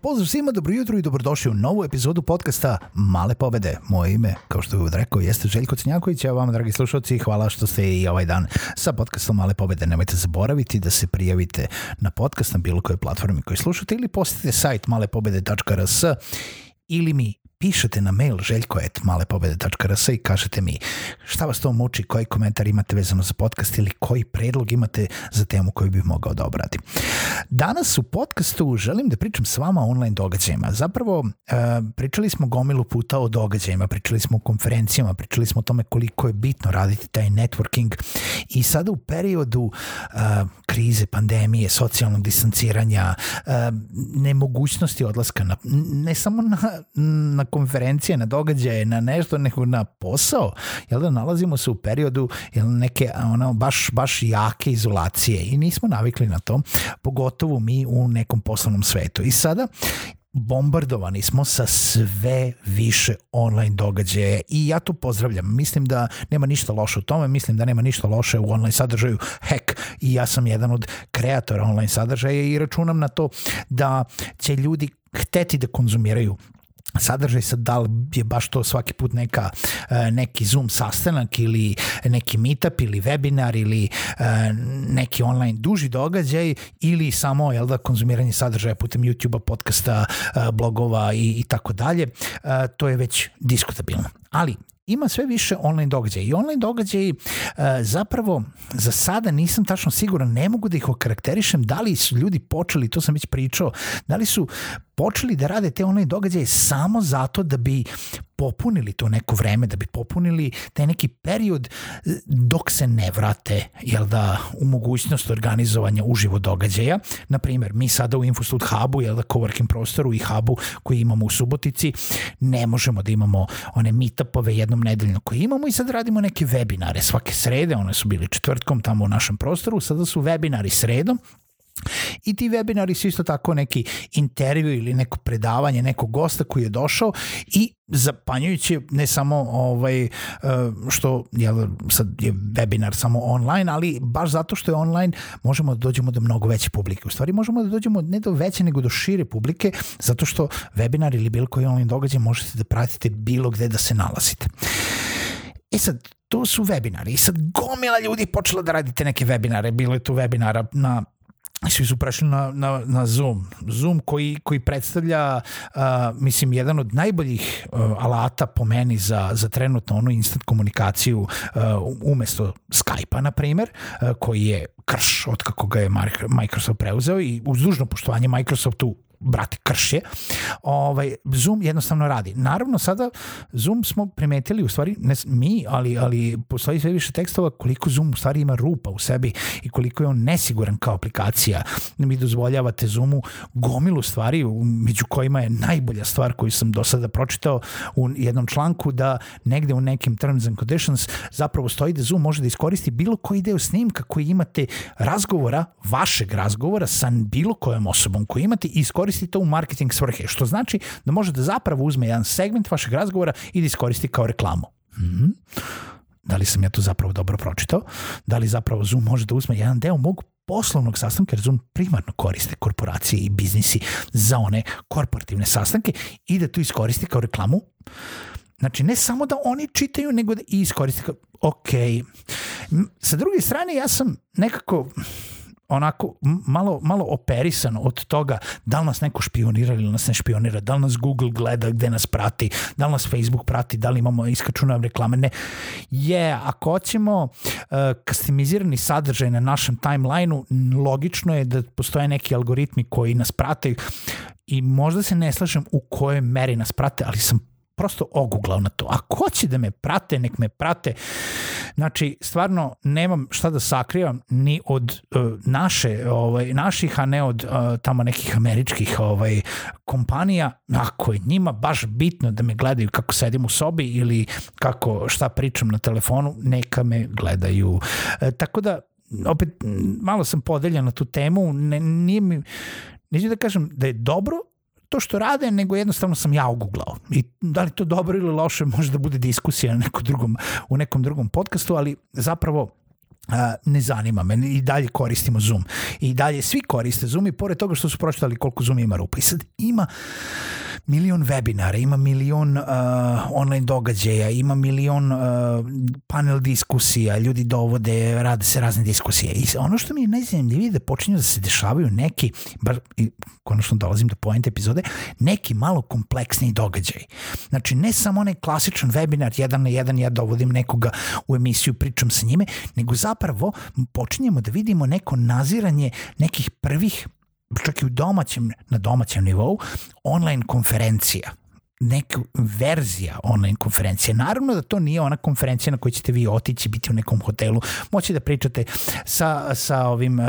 Pozdrav svima, dobro jutro i dobrodošli u novu epizodu podcasta Male pobede. Moje ime, kao što uvod rekao, jeste Željko Cnjaković, a vam, dragi slušalci, hvala što ste i ovaj dan sa podcastom Male pobede. Nemojte zaboraviti da se prijavite na podcast na bilo kojoj platformi koji slušate ili posjetite sajt malepobede.rs ili mi pišete na mail željko.malepobede.rs i kažete mi šta vas to muči, koji komentar imate vezano za podcast ili koji predlog imate za temu koju bih mogao da obradim. Danas u podcastu želim da pričam s vama o online događajima. Zapravo e, pričali smo gomilu puta o događajima, pričali smo o konferencijama, pričali smo o tome koliko je bitno raditi taj networking i sada u periodu e, krize, pandemije, socijalnog distanciranja, e, nemogućnosti odlaska na, ne samo na, na konferencije, na događaje, na nešto, nego na posao, jel da nalazimo se u periodu jel, neke ono, baš, baš jake izolacije i nismo navikli na to, pogotovo mi u nekom poslovnom svetu. I sada bombardovani smo sa sve više online događaje i ja to pozdravljam. Mislim da nema ništa loše u tome, mislim da nema ništa loše u online sadržaju. Hek, i ja sam jedan od kreatora online sadržaja i računam na to da će ljudi hteti da konzumiraju sadržaj sad da li je baš to svaki put neka e, neki Zoom sastanak ili neki meetup ili webinar ili e, neki online duži događaj ili samo jel da konzumiranje sadržaja putem YouTube-a, podcasta, e, blogova i, i tako dalje, to je već diskutabilno. Ali ima sve više online događaja i online događaji zapravo za sada nisam tačno siguran, ne mogu da ih okarakterišem da li su ljudi počeli, to sam već pričao, da li su počeli da rade te online događaje samo zato da bi popunili to neko vreme, da bi popunili taj neki period dok se ne vrate jel da, u mogućnost organizovanja uživo događaja. Naprimer, mi sada u Infostud Hubu, jel da, coworking prostoru i hubu koji imamo u Subotici, ne možemo da imamo one meetupove jednom nedeljno koje imamo i sad radimo neke webinare svake srede, one su bili četvrtkom tamo u našem prostoru, sada su webinari sredom I ti webinari su isto tako neki intervju ili neko predavanje nekog gosta koji je došao i zapanjujući ne samo ovaj eh, što je sad je webinar samo online, ali baš zato što je online možemo da dođemo do mnogo veće publike. U stvari možemo da dođemo ne do veće nego do šire publike zato što webinar ili bilo koji online događaj možete da pratite bilo gde da se nalazite. E sad, to su webinari i sad gomila ljudi počela da radite neke webinare, bilo je tu webinara na svi su prešli na, na, na Zoom. Zoom koji, koji predstavlja, uh, mislim, jedan od najboljih uh, alata po meni za, za trenutno onu instant komunikaciju uh, umesto Skype-a, na primer, uh, koji je krš od kako ga je Microsoft preuzeo i uz dužno poštovanje Microsoftu brate, krše, ovaj, Zoom jednostavno radi. Naravno, sada Zoom smo primetili, u stvari, ne mi, ali, ali postoji sve više tekstova koliko Zoom u stvari ima rupa u sebi i koliko je on nesiguran kao aplikacija. Mi dozvoljavate Zoomu gomilu stvari, među kojima je najbolja stvar koju sam do sada pročitao u jednom članku, da negde u nekim terms and conditions zapravo stoji da Zoom može da iskoristi bilo koji deo snimka koji imate razgovora, vašeg razgovora sa bilo kojom osobom koji imate i iskoristi koristi to u marketing svrhe, što znači da može da zapravo uzme jedan segment vašeg razgovora i da iskoristi kao reklamu. Mm. Da li sam ja to zapravo dobro pročitao? Da li zapravo Zoom može da uzme jedan deo mog poslovnog sastanka, jer Zoom primarno koriste korporacije i biznisi za one korporativne sastanke i da to iskoristi kao reklamu. Znači, ne samo da oni čitaju, nego da i iskoristi kao, ok. Sa druge strane, ja sam nekako onako malo, malo operisan od toga da li nas neko špionira ili nas ne špionira, da li nas Google gleda gde nas prati, da li nas Facebook prati, da li imamo iskačune reklame, ne. Je, ako hoćemo uh, customizirani sadržaj na našem timelineu, logično je da postoje neki algoritmi koji nas prate i možda se ne slažem u kojoj meri nas prate, ali sam prosto oguglao na to. Ako hoće da me prate, nek me prate Znači, stvarno nemam šta da sakrivam ni od uh, naše, ovaj, naših, a ne od uh, tamo nekih američkih ovaj, kompanija, ako je njima baš bitno da me gledaju kako sedim u sobi ili kako šta pričam na telefonu, neka me gledaju. E, tako da, opet, malo sam podeljen na tu temu, ne, nije mi, neću da kažem da je dobro, to što rade, nego jednostavno sam ja uguglao. I da li to dobro ili loše može da bude diskusija na nekom drugom, u nekom drugom podcastu, ali zapravo ne zanima me. I dalje koristimo Zoom. I dalje svi koriste Zoom i pored toga što su pročitali koliko Zoom ima rupa. I sad ima milion webinara, ima milion uh, online događaja, ima milion uh, panel diskusija, ljudi dovode, rade se razne diskusije. I ono što mi je najzanimljivije da počinju da se dešavaju neki, bar i konačno dolazim do pojente epizode, neki malo kompleksniji događaj. Znači, ne samo onaj klasičan webinar, jedan na jedan, ja dovodim nekoga u emisiju, pričam sa njime, nego zapravo počinjemo da vidimo neko naziranje nekih prvih čak i u domaćem, na domaćem nivou, online konferencija neka verzija online konferencije. Naravno da to nije ona konferencija na kojoj ćete vi otići, biti u nekom hotelu, moći da pričate sa, sa ovim uh,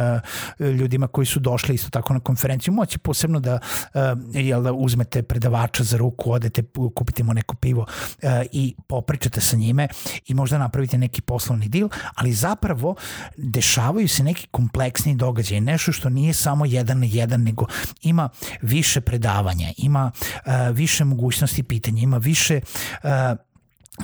ljudima koji su došli isto tako na konferenciju, moći posebno da, uh, jel, da uzmete predavača za ruku, odete, kupite mu neko pivo uh, i popričate sa njime i možda napravite neki poslovni dil, ali zapravo dešavaju se neki kompleksni događaj, nešto što nije samo jedan na jedan, nego ima više predavanja, ima uh, više mogućnosti mogućnosti pitanja, ima više uh,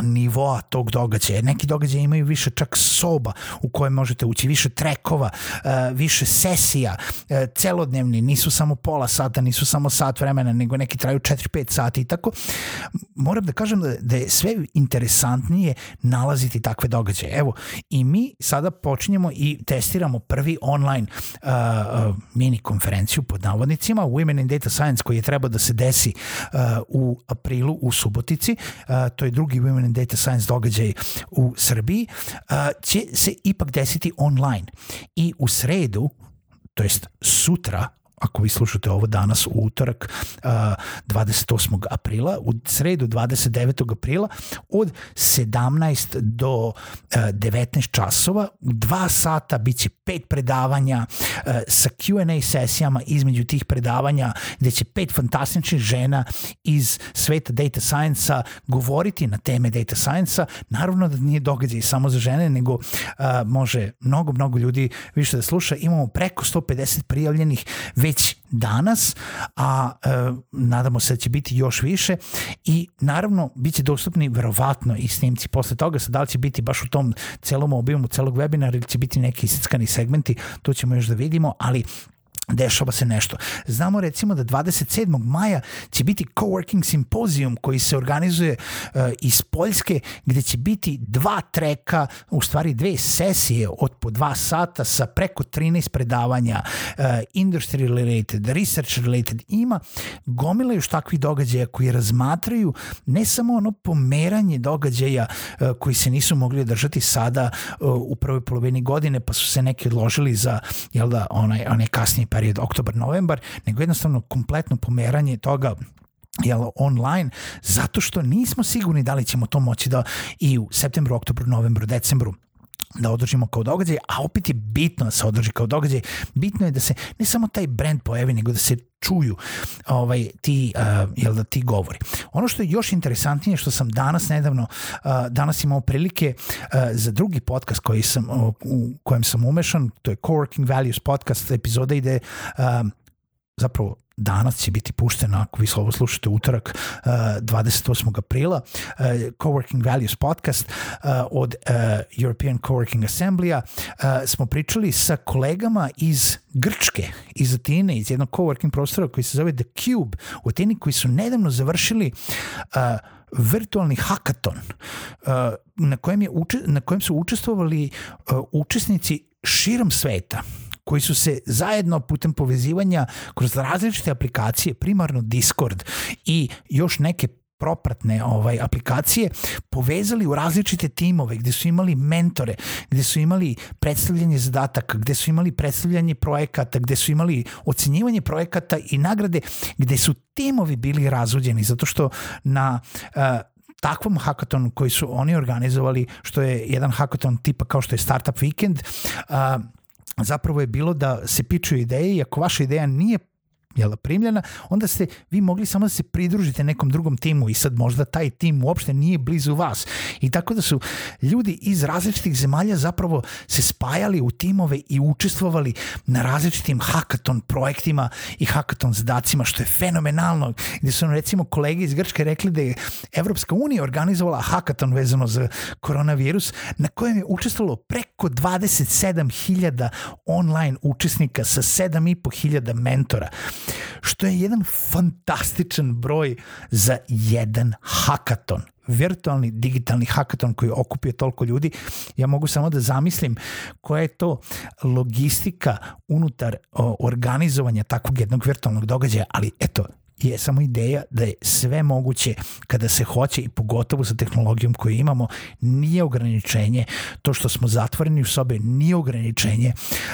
nivoa tog događaja. Neki događaje imaju više čak soba u koje možete ući, više trekova, uh, više sesija, uh, celodnevni, nisu samo pola sata, nisu samo sat vremena, nego neki traju 4-5 sati i tako. Moram da kažem da, da je sve interesantnije nalaziti takve događaje. Evo, i mi sada počinjemo i testiramo prvi online uh, mini konferenciju pod navodnicima Women in Data Science koji je trebao da se desi uh, u aprilu u Subotici. Uh, to je drugi Women and Data Science događaj u Srbiji, će se ipak desiti online. I u sredu, to jest sutra, ako vi slušate ovo danas u utorak uh, 28. aprila, u sredu 29. aprila od 17 do uh, 19 časova, u dva sata bit će pet predavanja uh, sa Q&A sesijama između tih predavanja gde će pet fantastičnih žena iz sveta data science-a govoriti na teme data science-a. Naravno da nije događaj samo za žene, nego uh, može mnogo, mnogo ljudi više da sluša. Imamo preko 150 prijavljenih već danas, a e, nadamo se da će biti još više. I naravno bit će dostupni verovatno i snimci posle toga, sad da li će biti baš u tom celom obimu celog webinara ili će biti neki istickani segmenti, to ćemo još da vidimo, ali dešava se nešto. Znamo recimo da 27. maja će biti coworking simpozijum koji se organizuje uh, iz Poljske gde će biti dva treka, u stvari dve sesije od po dva sata sa preko 13 predavanja uh, industry related, research related. Ima gomila još takvih događaja koji razmatraju ne samo ono pomeranje događaja uh, koji se nisu mogli održati sada uh, u prvoj polovini godine pa su se neki odložili za jel da, onaj, onaj kasniji period oktobar-novembar, nego jednostavno kompletno pomeranje toga jel, online, zato što nismo sigurni da li ćemo to moći da i u septembru, oktobru, novembru, decembru da održimo kao događaj, a opet je bitno da se održi kao događaj. Bitno je da se ne samo taj brand pojavi, nego da se čuju ovaj ti uh, jel da ti govori. Ono što je još interesantnije što sam danas nedavno uh, danas imao prilike uh, za drugi podcast koji sam uh, u kojem sam umešan, to je Coworking Values podcast, epizoda ide uh, zapravo danas će biti puštena, ako vi slovo slušate utorak uh, 28. aprila, uh, Coworking Values podcast uh, od European Coworking Assembly-a uh, smo pričali sa kolegama iz Grčke, iz Atine, iz jednog coworking prostora koji se zove The Cube u Atini, koji su nedavno završili virtualni hakaton na kojem, je, na kojem su učestvovali učesnici širom sveta koji su se zajedno putem povezivanja kroz različite aplikacije, primarno Discord i još neke propratne ovaj aplikacije povezali u različite timove gde su imali mentore, gde su imali predstavljanje zadataka, gde su imali predstavljanje projekata, gde su imali ocenjivanje projekata i nagrade, gde su timovi bili razuđeni zato što na uh, takvom hakatonu koji su oni organizovali, što je jedan hakaton tipa kao što je Startup Weekend, a, zapravo je bilo da se piču ideje i ako vaša ideja nije jel, primljena, onda ste vi mogli samo da se pridružite nekom drugom timu i sad možda taj tim uopšte nije blizu vas. I tako da su ljudi iz različitih zemalja zapravo se spajali u timove i učestvovali na različitim hackathon projektima i hackathon zadacima, što je fenomenalno. Gde su recimo kolege iz Grčke rekli da je Evropska unija organizovala hackathon vezano za koronavirus, na kojem je učestvovalo preko 27.000 online učesnika sa 7.500 mentora što je jedan fantastičan broj za jedan hakaton virtualni digitalni hakaton koji okupio toliko ljudi, ja mogu samo da zamislim koja je to logistika unutar organizovanja takvog jednog virtualnog događaja, ali eto, je samo ideja da je sve moguće kada se hoće i pogotovo sa tehnologijom koju imamo nije ograničenje. To što smo zatvoreni u sobe nije ograničenje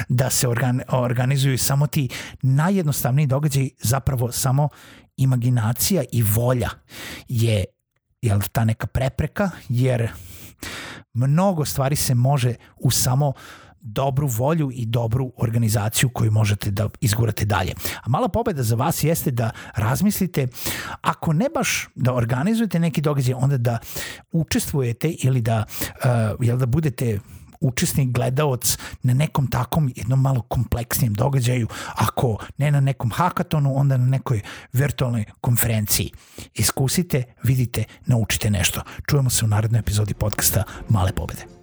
da se organ, organizuju samo ti najjednostavniji događaji zapravo samo imaginacija i volja je jel, ta neka prepreka jer mnogo stvari se može u samo dobru volju i dobru organizaciju koju možete da izgurate dalje. A mala pobeda za vas jeste da razmislite, ako ne baš da organizujete neki događaj, onda da učestvujete ili da, uh, jel da budete učesnik, gledaoc na nekom takom jednom malo kompleksnijem događaju, ako ne na nekom hakatonu, onda na nekoj virtualnoj konferenciji. Iskusite, vidite, naučite nešto. Čujemo se u narednoj epizodi podcasta Male pobede.